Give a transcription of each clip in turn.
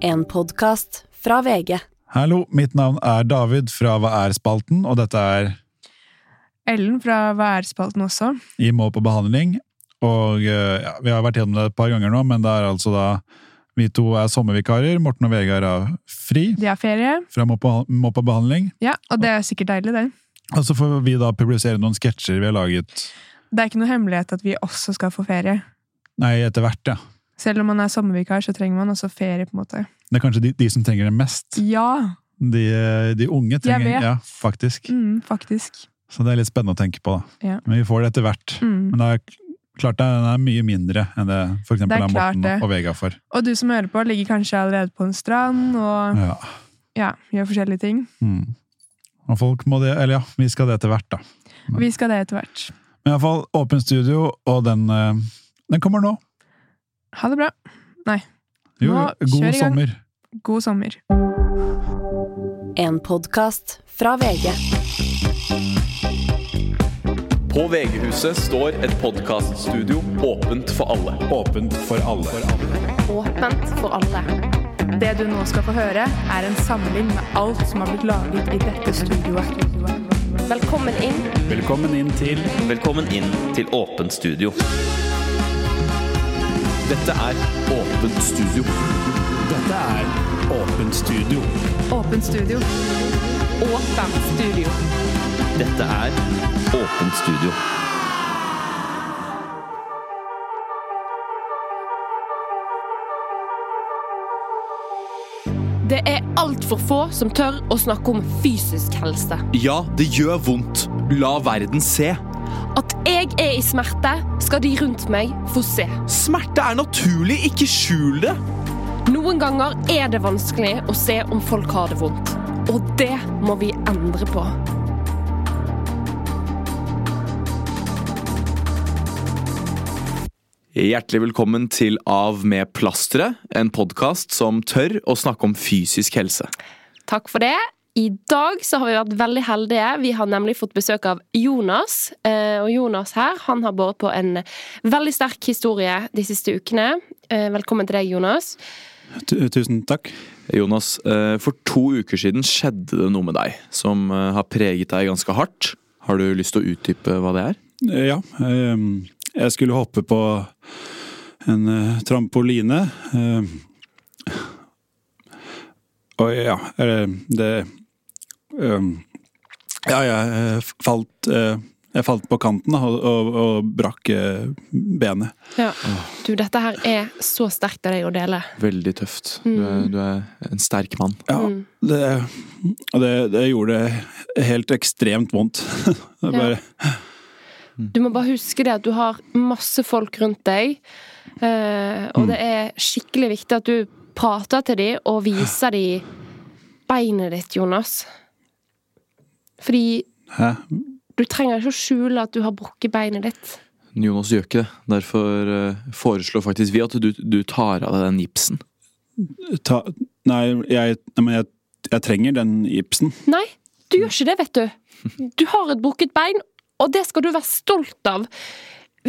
En podkast fra VG. Hallo, mitt navn er David fra Hva er-spalten, og dette er Ellen fra Hva er-spalten også. I må på behandling. Og eh, ja, Vi har vært gjennom det et par ganger nå, men det er altså da vi to er sommervikarer. Morten og Vegard er fri De har ferie. fra må på, må på behandling. Ja, og det er sikkert deilig, det. Og så får vi da publisere noen sketsjer vi har laget Det er ikke noe hemmelighet at vi også skal få ferie. Nei, etter hvert, ja. Selv om man er sommervikar, så trenger man også ferie, på en måte. Det er kanskje de, de som trenger det mest. Ja! De, de unge trenger det. Ja, faktisk. Mm, faktisk. Så det er litt spennende å tenke på, da. Ja. Men vi får det etter hvert. Mm. Men det er klart det er, den er mye mindre enn det for eksempel Det er er Morten det. og Vega for. Og du som hører på, ligger kanskje allerede på en strand og Ja. ja, gjør forskjellige ting. Mm. Og folk må det, eller ja, vi skal det etter hvert, da. Vi skal det etter hvert. Men iallfall åpen studio, og den, eh, den kommer nå. Ha det bra. Nei, Jo, Nå, god kjør i gang. sommer. god sommer. En podkast fra VG. På VG-huset står et podkaststudio åpent for alle. Åpent for alle. Åpent for alle. Det du nå skal få høre, er en samling med alt som har blitt laget i dette studioet. Velkommen inn. Velkommen inn til Velkommen inn til Åpent studio. Dette er Åpent studio. Dette er Åpent studio. Åpent studio. Åpent studio. Dette er Åpent studio. Det er altfor få som tør å snakke om fysisk helse. Ja, det gjør vondt. La verden se. At jeg er i smerte, skal de rundt meg få se. Smerte er naturlig, ikke skjul det. Noen ganger er det vanskelig å se om folk har det vondt. Og det må vi endre på. Hjertelig velkommen til Av med plasteret, en podkast som tør å snakke om fysisk helse. Takk for det. I dag så har vi vært veldig heldige. Vi har nemlig fått besøk av Jonas. Eh, Og Jonas her, han har båret på en veldig sterk historie de siste ukene. Eh, Velkommen til deg, Jonas. Tusen takk. Jonas, eh, for to uker siden skjedde det noe med deg som har preget deg ganske hardt. Har du lyst til å utdype hva det er? Ja, ehm, jeg skulle hoppe på en trampoline. ehm, Og ja, eh, det Ja, jeg eh, falt eh, Jeg falt på kanten og, og, og brakk eh, benet. Ja. Du, dette her er så sterkt av deg å dele. Veldig tøft. Du er, du er en sterk mann. Ja, Mm. det, det, det gjorde helt ekstremt vondt. Det bare, Du må bare huske det at du har masse folk rundt deg, eh, og det er skikkelig viktig at du prater til dem og viser dem beinet ditt, Jonas. Fordi Hæ? du trenger ikke å skjule at du har brukket beinet ditt. Jonas gjør ikke det. Derfor eh, foreslår faktisk vi at du, du tar av deg den gipsen. Ta, nei, jeg, nei, men jeg, jeg trenger den gipsen. Nei, du gjør ikke det, vet du. Du har et brukket bein, og det skal du være stolt av.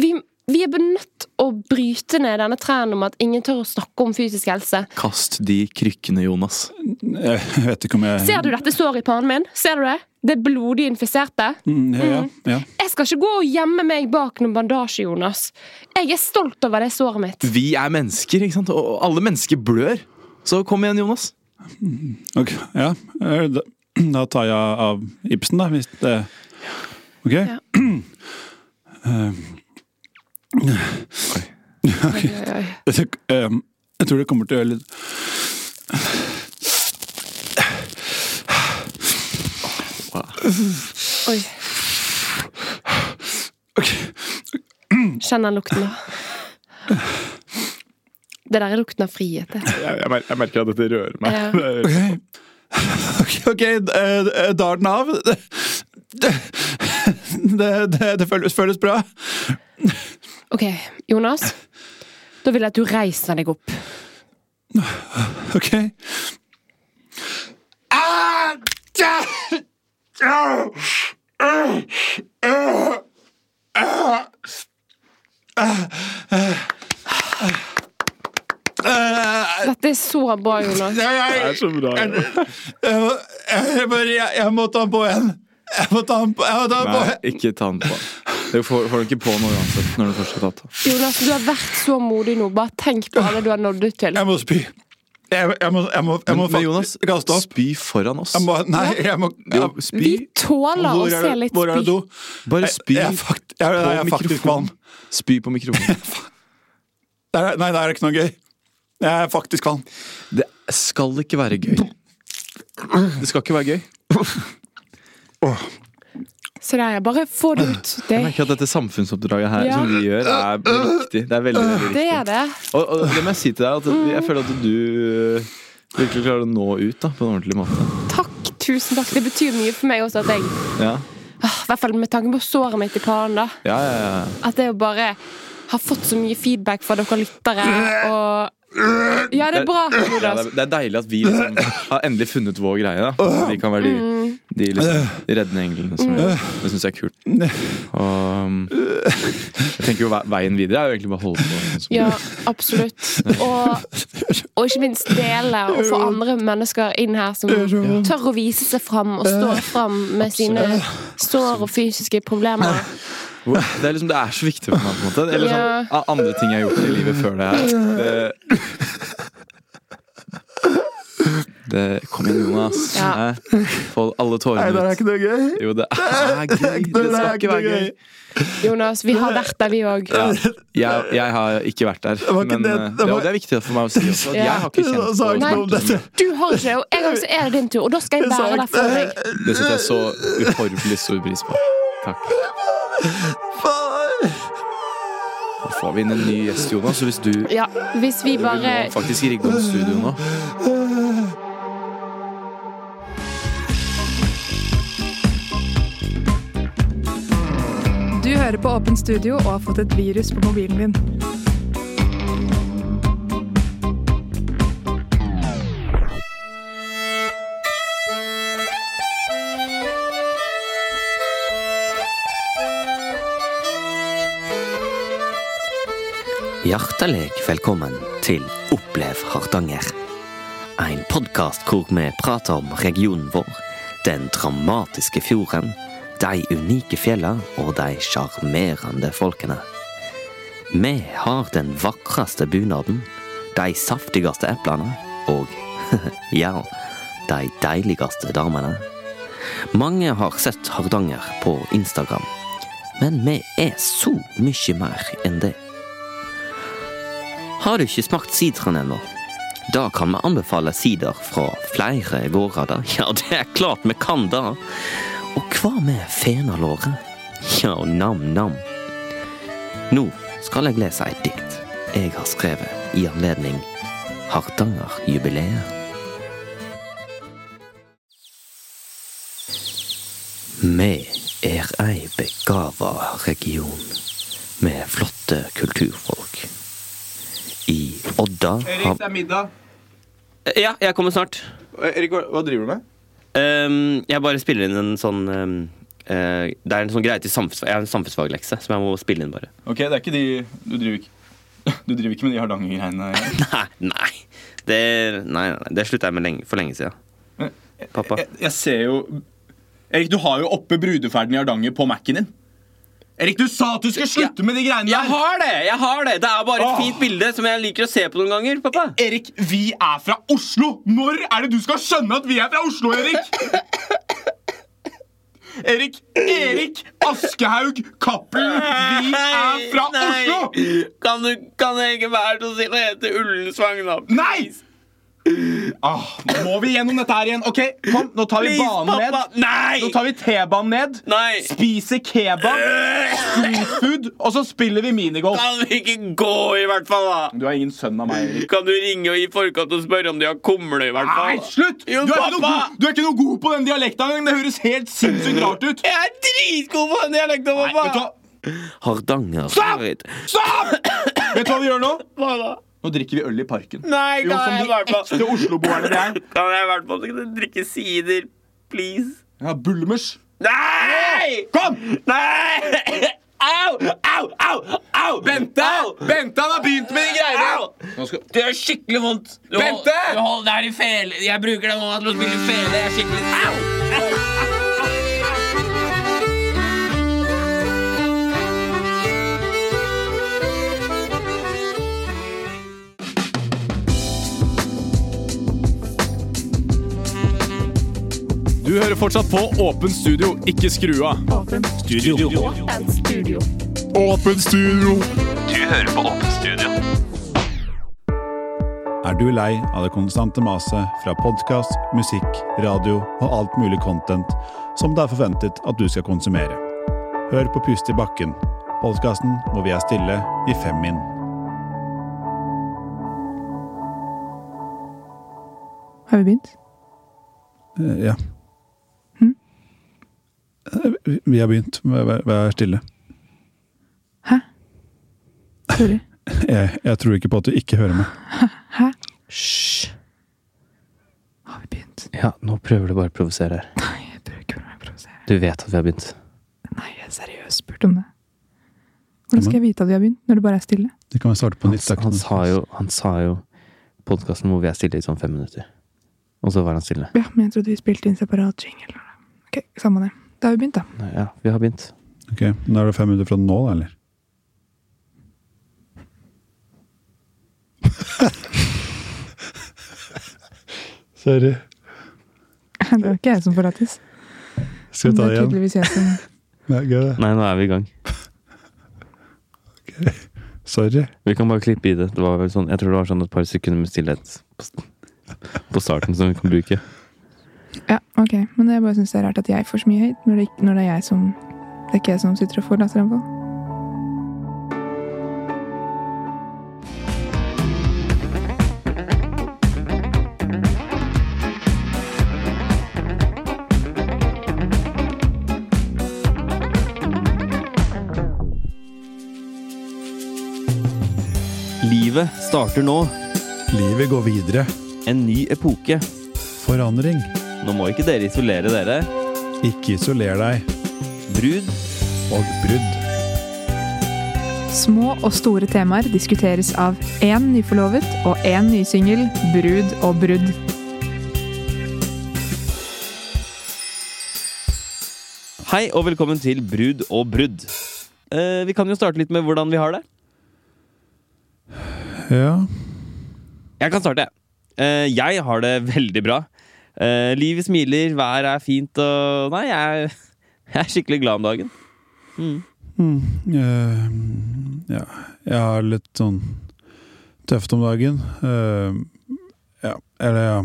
Vi, vi er nødt å bryte ned denne trenden om at ingen tør å snakke om fysisk helse. Kast de krykkene, Jonas. Jeg vet ikke om jeg Ser du dette såret i pannen min? Ser du det? Det er blodig infiserte. Mm, ja, ja, ja. Jeg skal ikke gå og gjemme meg bak noen bandasje, Jonas. Jeg er stolt over det såret mitt. Vi er mennesker, ikke sant? Og alle mennesker blør. Så kom igjen, Jonas. Ok, ja. eh, Da, da tar jeg av Ibsen, da, hvis det Ok. Ja. Eh, Oi, oi, oi. jeg, eh, jeg tror det kommer til å gjøre litt oi. Kjenner Kjenn den lukten, da. Det der er lukten av frihet. Jeg, Jeg, merker at dette rører meg. Ja. Ok, ok, eh, eh, da er den av. Det, det, det, det, det føles, føles bra. Ok, Jonas. Da vil jeg at du reiser deg opp. Ok. Ah! Ah! Ah! Ah! Dette er så bra, Jonas. Det er så bra. jeg, jeg, må- jeg ta den på igjen. Jeg må ta den på, jeg må ta den på Nei, ikke ta den på. Du får, får du ikke på noe uansett. når du først har tatt. Jonas, du har vært så modig nå. Bare tenk på alle du har nådd ut til. Jeg må spy. Jeg, jeg må, jeg må, jeg må Men, men Jonas, kaste opp. spy foran oss. Jeg må, nei, jeg må Jo, spy. Vi tåler å hvor, se litt litt hvor er det spy. do? Bare spy Jeg, jeg, fakt, jeg, jeg, på mikrofonen. Spy på mikrofonen. Det er- Nei, det er ikke noe gøy. Jeg er faktisk kvalm. Det skal ikke være gøy. Det skal ikke være gøy. Se er bare få det ut. Det, Jeg merker at dette samfunnsoppdraget her Ja. som vi gjør, er viktig. Det er veldig, veldig det er det. Og, og det må jeg si til deg, at jeg føler at du virkelig klarer å nå ut da, på en ordentlig måte. Takk, tusen takk. Det betyr mye for meg også at jeg Ja, ah, I hvert fall med tanke på såret mitt i planen, da. ja, ja. ja. At jeg bare har fått så mye feedback fra dere lyttere, og Ja, det er bra, det, er, det er deilig at vi liksom har endelig funnet vår greie. da Vi kan være de, de liksom, reddende englene. Som jeg, det syns jeg er kult. Og um, jeg tenker jo veien videre er jo egentlig bare å holde på. Liksom. Ja, absolutt. Og, og ikke minst dele og få andre mennesker inn her som tør å vise seg fram og stå fram med sine sår og fysiske problemer. Det er liksom, det er så viktig for meg. på en måte Eller sånn, andre ting jeg har gjort i livet før det her. Det, det Kom igjen, Jonas. Ja. Få alle tårene ut. ikke noe gøy. Jo, det er gøy. Det skal ikke være gøy. Jonas, vi har vært der, vi òg. Ja. Jeg, jeg har ikke vært der. ikke Men det- eh, det var- ja, det er viktig for meg å si også. Jeg har ikke kjent på dette. Du har ikke det, og en gang så er det din tur, og da skal jeg være der for deg. Det setter jeg så uhorvelig stor pris på. Takk. Da får vi inn en ny gjest, Jonas. Hvis du Ja, hvis vi Du bare må faktisk rigge om studio nå. Hører på Åpent studio og har fått et virus på mobilen din. Hjertelig velkommen til Opplev Hardanger. En podkast hvor vi prater om regionen vår, den dramatiske fjorden, de unike fjellene og de sjarmerende folkene. Vi har den vakreste bunaden, de saftigste eplene og ja, de deiligste damene. Mange har sett Hardanger på Instagram, men vi er så mye mer enn det. Har du ikke smakt sideren ennå? Da kan vi anbefale sider fra flere gårder. Ja, det er klart vi kan det. Og hva med fenalåret? Ja, nam-nam. Nå skal jeg lese et dikt jeg har skrevet i anledning Hardangerjubileet. Vi er ei begava region med flotte kulturfolk. I Odda har Erik, det er middag. Ja, jeg kommer snart. Erik, hva, hva driver du med? Ehm, jeg bare spiller inn en sånn um, uh, Det er en sånn greie til samfunnsfag Jeg har en samfunnsfaglekse som jeg må spille inn, bare. Ok, det er ikke de Du driver ikke Du driver ikke med de Hardanger-greiene? Nei, nei. Det, nei, nei, det slutta jeg med lenge, for lenge siden. Pappa. Jeg, jeg ser jo Erik, du har jo oppe brudeferden i Hardanger på Mac-en din. Erik, du sa at du skulle slutte med de greiene der! Jeg har det! jeg har Det Det er bare et fint bilde som jeg liker å se på noen ganger. pappa Erik, vi er fra Oslo! Når er det du skal skjønne at vi er fra Oslo, Erik? Erik, Erik Aschehoug Cappelen, vi er fra Oslo! Kan, du, kan jeg ikke være så snill å hete Ullensvang, da? Nei! Ah, må vi gjennom dette her igjen? Ok, kom, nå tar vi Please, banen pappa! ned. Nei! Nå tar vi T-banen ned. Nei! Spiser kebab, streetfood, og så spiller vi minigolf. Kan vi ikke gå, i hvert fall, da? Du er ingen sønn av meg, Erik. Kan du ringe og i forkant og spørre om de har kumle, i hvert fall? Nei, slutt! Du er, ikke noe pappa! god, du er ikke noe god på den dialekta engang. Det høres helt sinnssykt rart ut. Jeg er dritgod på den dialekten, Nei, vet du pappa! hva? Hardanger Stopp! Stopp! Vet du hva vi gjør nå? Hva da? Nå drikker vi øl i parken. Nei, Jo, som de ekte Oslo-boerne vi er. Kan jeg i hvert fall ikke drikke sider, please? Ja, Bulmers. Nei! Kom! Nei! Au! Au! Au! Au! Bente! Bente, han har begynt med de greiene! Det gjør skikkelig vondt. Du hold- Bente! Du holder deg i fele. Jeg bruker det nå til å spille fele. Det er skikkelig Au! Du hører fortsatt på Åpen studio, ikke skru av. Studio. Åpent studio. Åpen studio! Du hører på Åpent studio. Er du lei av det konstante maset fra podkast, musikk, radio og alt mulig content som det er forventet at du skal konsumere? Hør på Pust i bakken, podkasten hvor vi er stille i fem min. Har vi begynt? Eh, Ja. Vi- Vi har begynt. Vær vær stille. Hæ? Sorry. Jeg, jeg tror ikke på at du ikke hører meg. Hæ? Hysj. Har vi begynt? Ja, nå prøver du bare å provosere her. Nei, jeg bør ikke jeg provosere. Du vet at vi har begynt. Nei, jeg er seriøst spurt om det. Hvordan skal jeg vite at vi har begynt, når det bare er stille? Det kan vi starte på nytt. han sa jo, han sa jo podkasten hvor vi er stille i sånn fem minutter. Og så var han stille. Ja, men jeg trodde vi spilte inn separat jingle. Ok, samme det. Da har vi begynt, da. Ja, vi har begynt. Ok, Nå er det fem minutter fra nå, da, eller? Sorry. Det var ikke jeg som får lættis. Skal vi ta Det det er igjen? tydeligvis jeg som Det er gøy, det. Nei, nå er vi i gang. Ok. Sorry. Vi kan bare klippe i det. Det var vel sånn, jeg tror det var sånn et par sekunder med stillhet på, på starten som vi kan bruke. Ja, ok. Men jeg bare syns det er rart at jeg får så mye hate, når det, ikke- når det er jeg som Det er ikke jeg som sitter og får latteranfall. Livet starter nå. Livet går videre. En ny epoke. Forandring. Nå må ikke dere isolere dere. Ikke isoler deg. Brud Og brudd. Små og store temaer diskuteres av én nyforlovet og én nysingel, brud og brudd. Hei og velkommen til Brud og brudd. Eh, vi kan jo starte litt med hvordan vi har det. Ja. Jeg kan starte. Eh, jeg har det veldig bra. Eh, livet smiler, været er fint og Nei, jeg, jeg er skikkelig glad om dagen. Mm. Mm, uh, ja. Jeg har litt sånn tøft om dagen. Uh, ja, eller ja.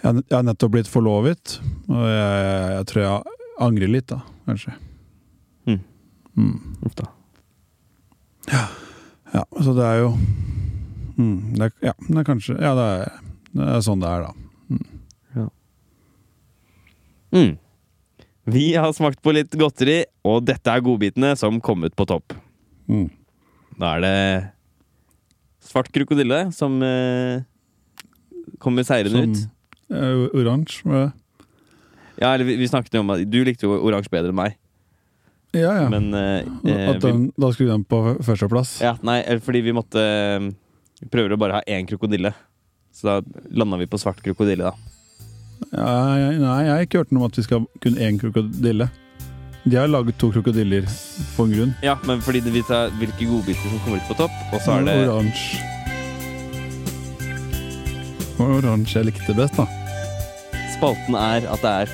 Jeg har- jeg har nettopp blitt forlovet, og jeg, jeg tror jeg angrer litt, da, kanskje. Mm. Mm. Uff da. Ja, så det er jo mm, det er, Ja, det er kanskje Ja, det er, det er sånn det er, da. Mm. Vi har smakt på litt godteri, og dette er godbitene som kom ut på topp. Mm. Da er det svart krokodille som eh, kommer seirende ut. Uh, Oransje. med? Ja, eller vi, vi snakket jo om at du likte jo oransje bedre enn meg, Ja, ja. men eh, eh, At den, da skulle den på førsteplass? vi, ja, Nei, fordi vi måtte eh, Vi prøver å bare ha én krokodille. Så da landa vi på svart krokodille, da. Ja, nei, jeg har ikke hørt noe om at vi skal kun én krokodille. De har laget to krokodiller på en grunn. Ja, men fordi det- vi tar hvilke godbiter som kommer ut på topp, og så er det Oransje. Oransje jeg likte best, da. Spalten er at det er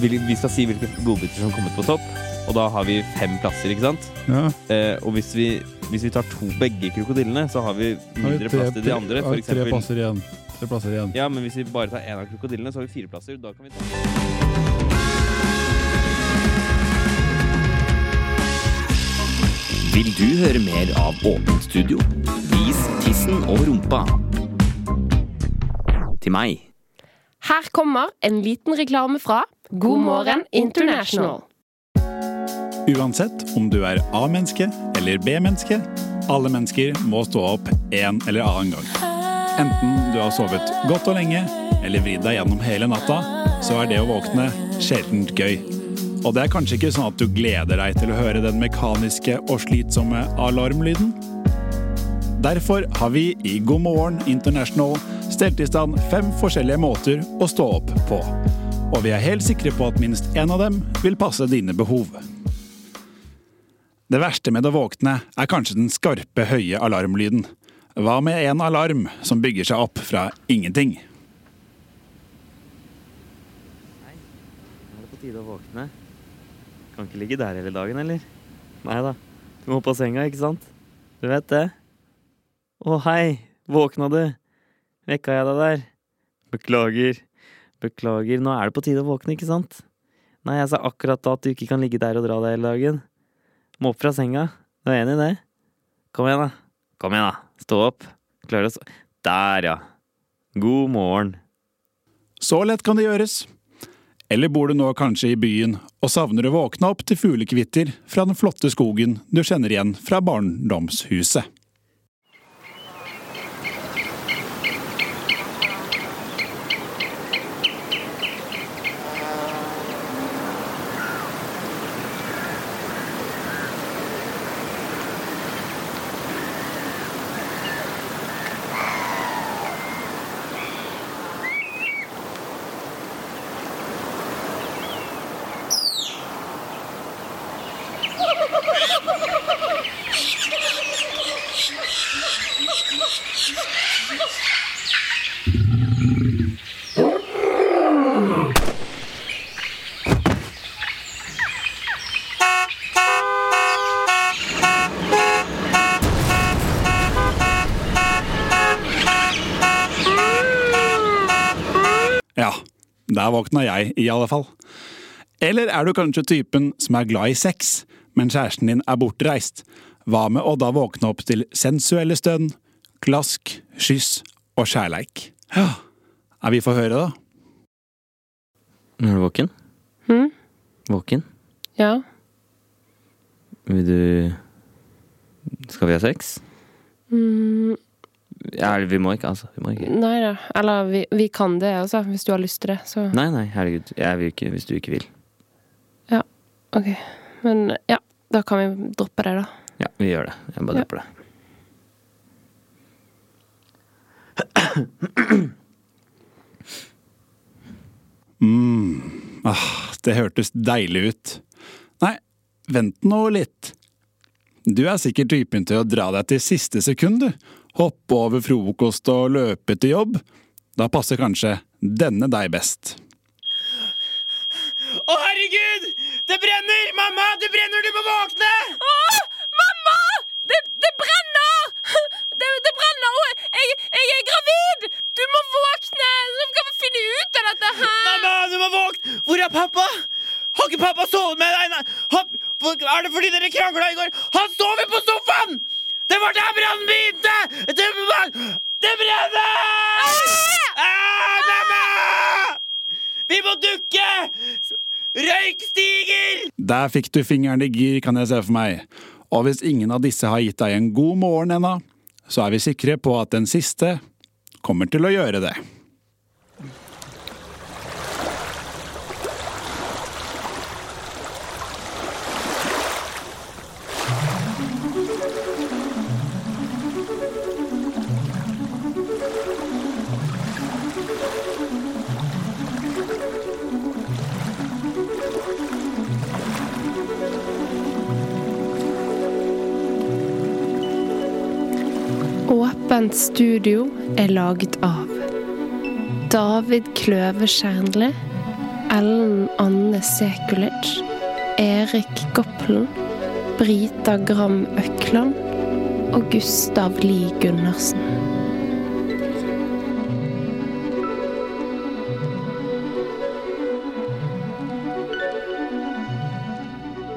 vi skal si hvilke godbiter som kommer ut på topp, og da har vi fem plasser, ikke sant? Ja, Eh, og hvis vi, hvis vi tar to begge krokodillene, så har vi har vi mindre tre- plass til de andre. har For vi tre eksempel. plasser igjen. Tre plasser igjen. Ja, men hvis vi bare tar én av krokodillene, så har vi fire plasser. Da kan vi ta Vil du høre mer av Åpent studio? Vis tissen og rumpa. Til meg. Her kommer en liten reklame fra God morgen International. Uansett om du er A-menneske eller B-menneske, alle mennesker må stå opp en eller annen gang. Enten du har sovet godt og lenge, eller vridd deg gjennom hele natta, så er det å våkne sjelden gøy. Og det er kanskje ikke sånn at du gleder deg til å høre den mekaniske og slitsomme alarmlyden? Derfor har vi i God morgen International stelt i stand fem forskjellige måter å stå opp på. Og vi er helt sikre på at minst én av dem vil passe dine behov. Det verste med å våkne er kanskje den skarpe, høye alarmlyden. Hva med en alarm som bygger seg opp fra ingenting? Nei, Nå er det på tide å våkne. Kan ikke ligge der hele dagen, eller? Nei da. Du må på senga, ikke sant? Du vet det. Å, hei! Våkna du? Vekka jeg deg der? Beklager. Beklager. Nå er det på tide å våkne, ikke sant? Nei, jeg sa akkurat da at du ikke kan ligge der og dra deg hele dagen. Må opp fra senga. Du er enig i det? Kom igjen, da. Kom igjen, da. Stå opp. Klarer stå Der, ja. God morgen. Så lett kan det gjøres. Eller bor du nå kanskje i byen og savner å våkne opp til fuglekvitter fra den flotte skogen du kjenner igjen fra barndomshuset? Ja, der våkna jeg i alle fall. Eller er du kanskje typen som er glad i sex, men kjæresten din er bortreist? Hva med å da våkne opp til sensuelle stønn, klask, kyss og kjærleik? Ja, er vi får høre, da? Er du våken? Hm? Våken? Ja. Vil du Skal vi ha sex? Mm, Ja, vi må ikke, altså. Vi må ikke. nei da. Eller vi, vi kan det, altså. Hvis du har lyst til det, så Nei, nei, herregud. Jeg vil ikke hvis du ikke vil. Ja. OK. Men ja, da kan vi droppe det, da. Ja, vi gjør det. Jeg bare Ja. dropper det. Mm, ah, det hørtes deilig ut. Nei, vent nå litt. Du er sikkert typen til å dra deg til siste sekund, du. Hoppe over frokost og løpe til jobb. Da passer kanskje denne deg best. Å, herregud! Det brenner! Mamma, det brenner! Du må våkne! Mamma! Det, det brenner! Det, det brenner! Og jeg, jeg er gravid! Du må våkne! Så skal vi finne ut av dette her! Mamma, du må våkne! Hvor er pappa? Har ikke pappa sovet med deg? Er det fordi dere krangla i går? Han sover på sofaen! Det var der brannen begynte! Det, det brenner! Ah, mamma! Vi må dukke! Røyk stiger! Der fikk du fingeren i gir, kan jeg se for meg. Og hvis ingen av disse har gitt deg en god morgen ennå, så er vi sikre på at den siste kommer til å gjøre det. Åpent studio er laget av David Kløve Kjernli, Ellen Anne Sekulic, Erik Goppelen, Brita Gram Økland og Gustav Lie Gundersen.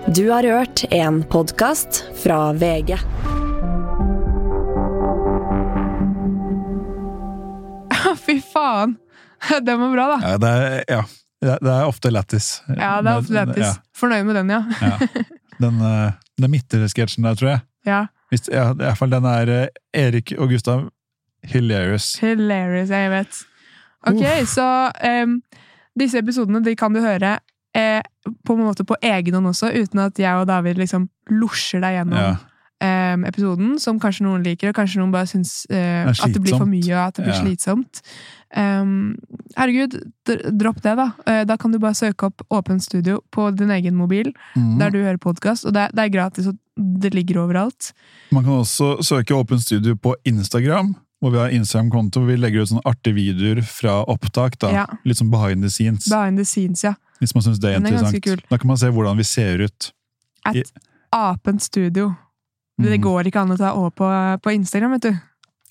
Du har hørt en podkast fra VG. Fy faen! Den var bra, da. Ja, det er, ja. Det er ofte lættis. Ja, det er ofte lættis. Fornøyd med den, ja. Ja. Den, eh, den midtre sketsjen der, tror jeg. ja. Hvis, ja, I hvert fall den er eh, Erik og Gustav hilarious. Hilarious, jeg vet. Ok, så um, disse episodene de kan du høre eh, på en måte på egen hånd også, uten at jeg og David liksom losjer deg gjennom Ja. Eh, episoden, som kanskje noen liker, og kanskje noen bare syns Det er at det blir for mye, og at det blir Ja. slitsomt. Um, herregud, dropp det, da. Eh, da kan du bare søke opp Åpent studio på din egen mobil, mm. der du hører podkast, og det, det er gratis, og det ligger overalt. Man kan også søke Åpen studio på Instagram, hvor vi har Instagram-konto hvor vi legger ut sånne artige videoer fra opptak. da. Ja. Litt sånn behind the scenes, Behind the scenes, ja. hvis man syns det er er interessant. Da kan man se hvordan vi ser ut. At I- Apent studio. Det Mhm. går ikke an å ta Å på, på Instagram, vet du.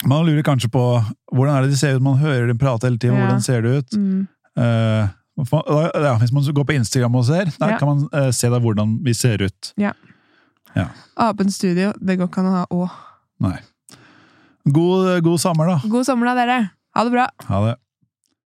Man lurer kanskje på hvordan er det de ser ut, man hører dem prate hele tiden, Ja. hvordan ser det ut? Mm. Uh, ja, hvis man går på Instagram og ser, da Ja. kan man uh, se da hvordan vi ser ut. Ja. Apen studio. Det går ikke an å ha Å. Nei. God, god sommer, da. God sommer, da, dere. Ha det bra. Ha det.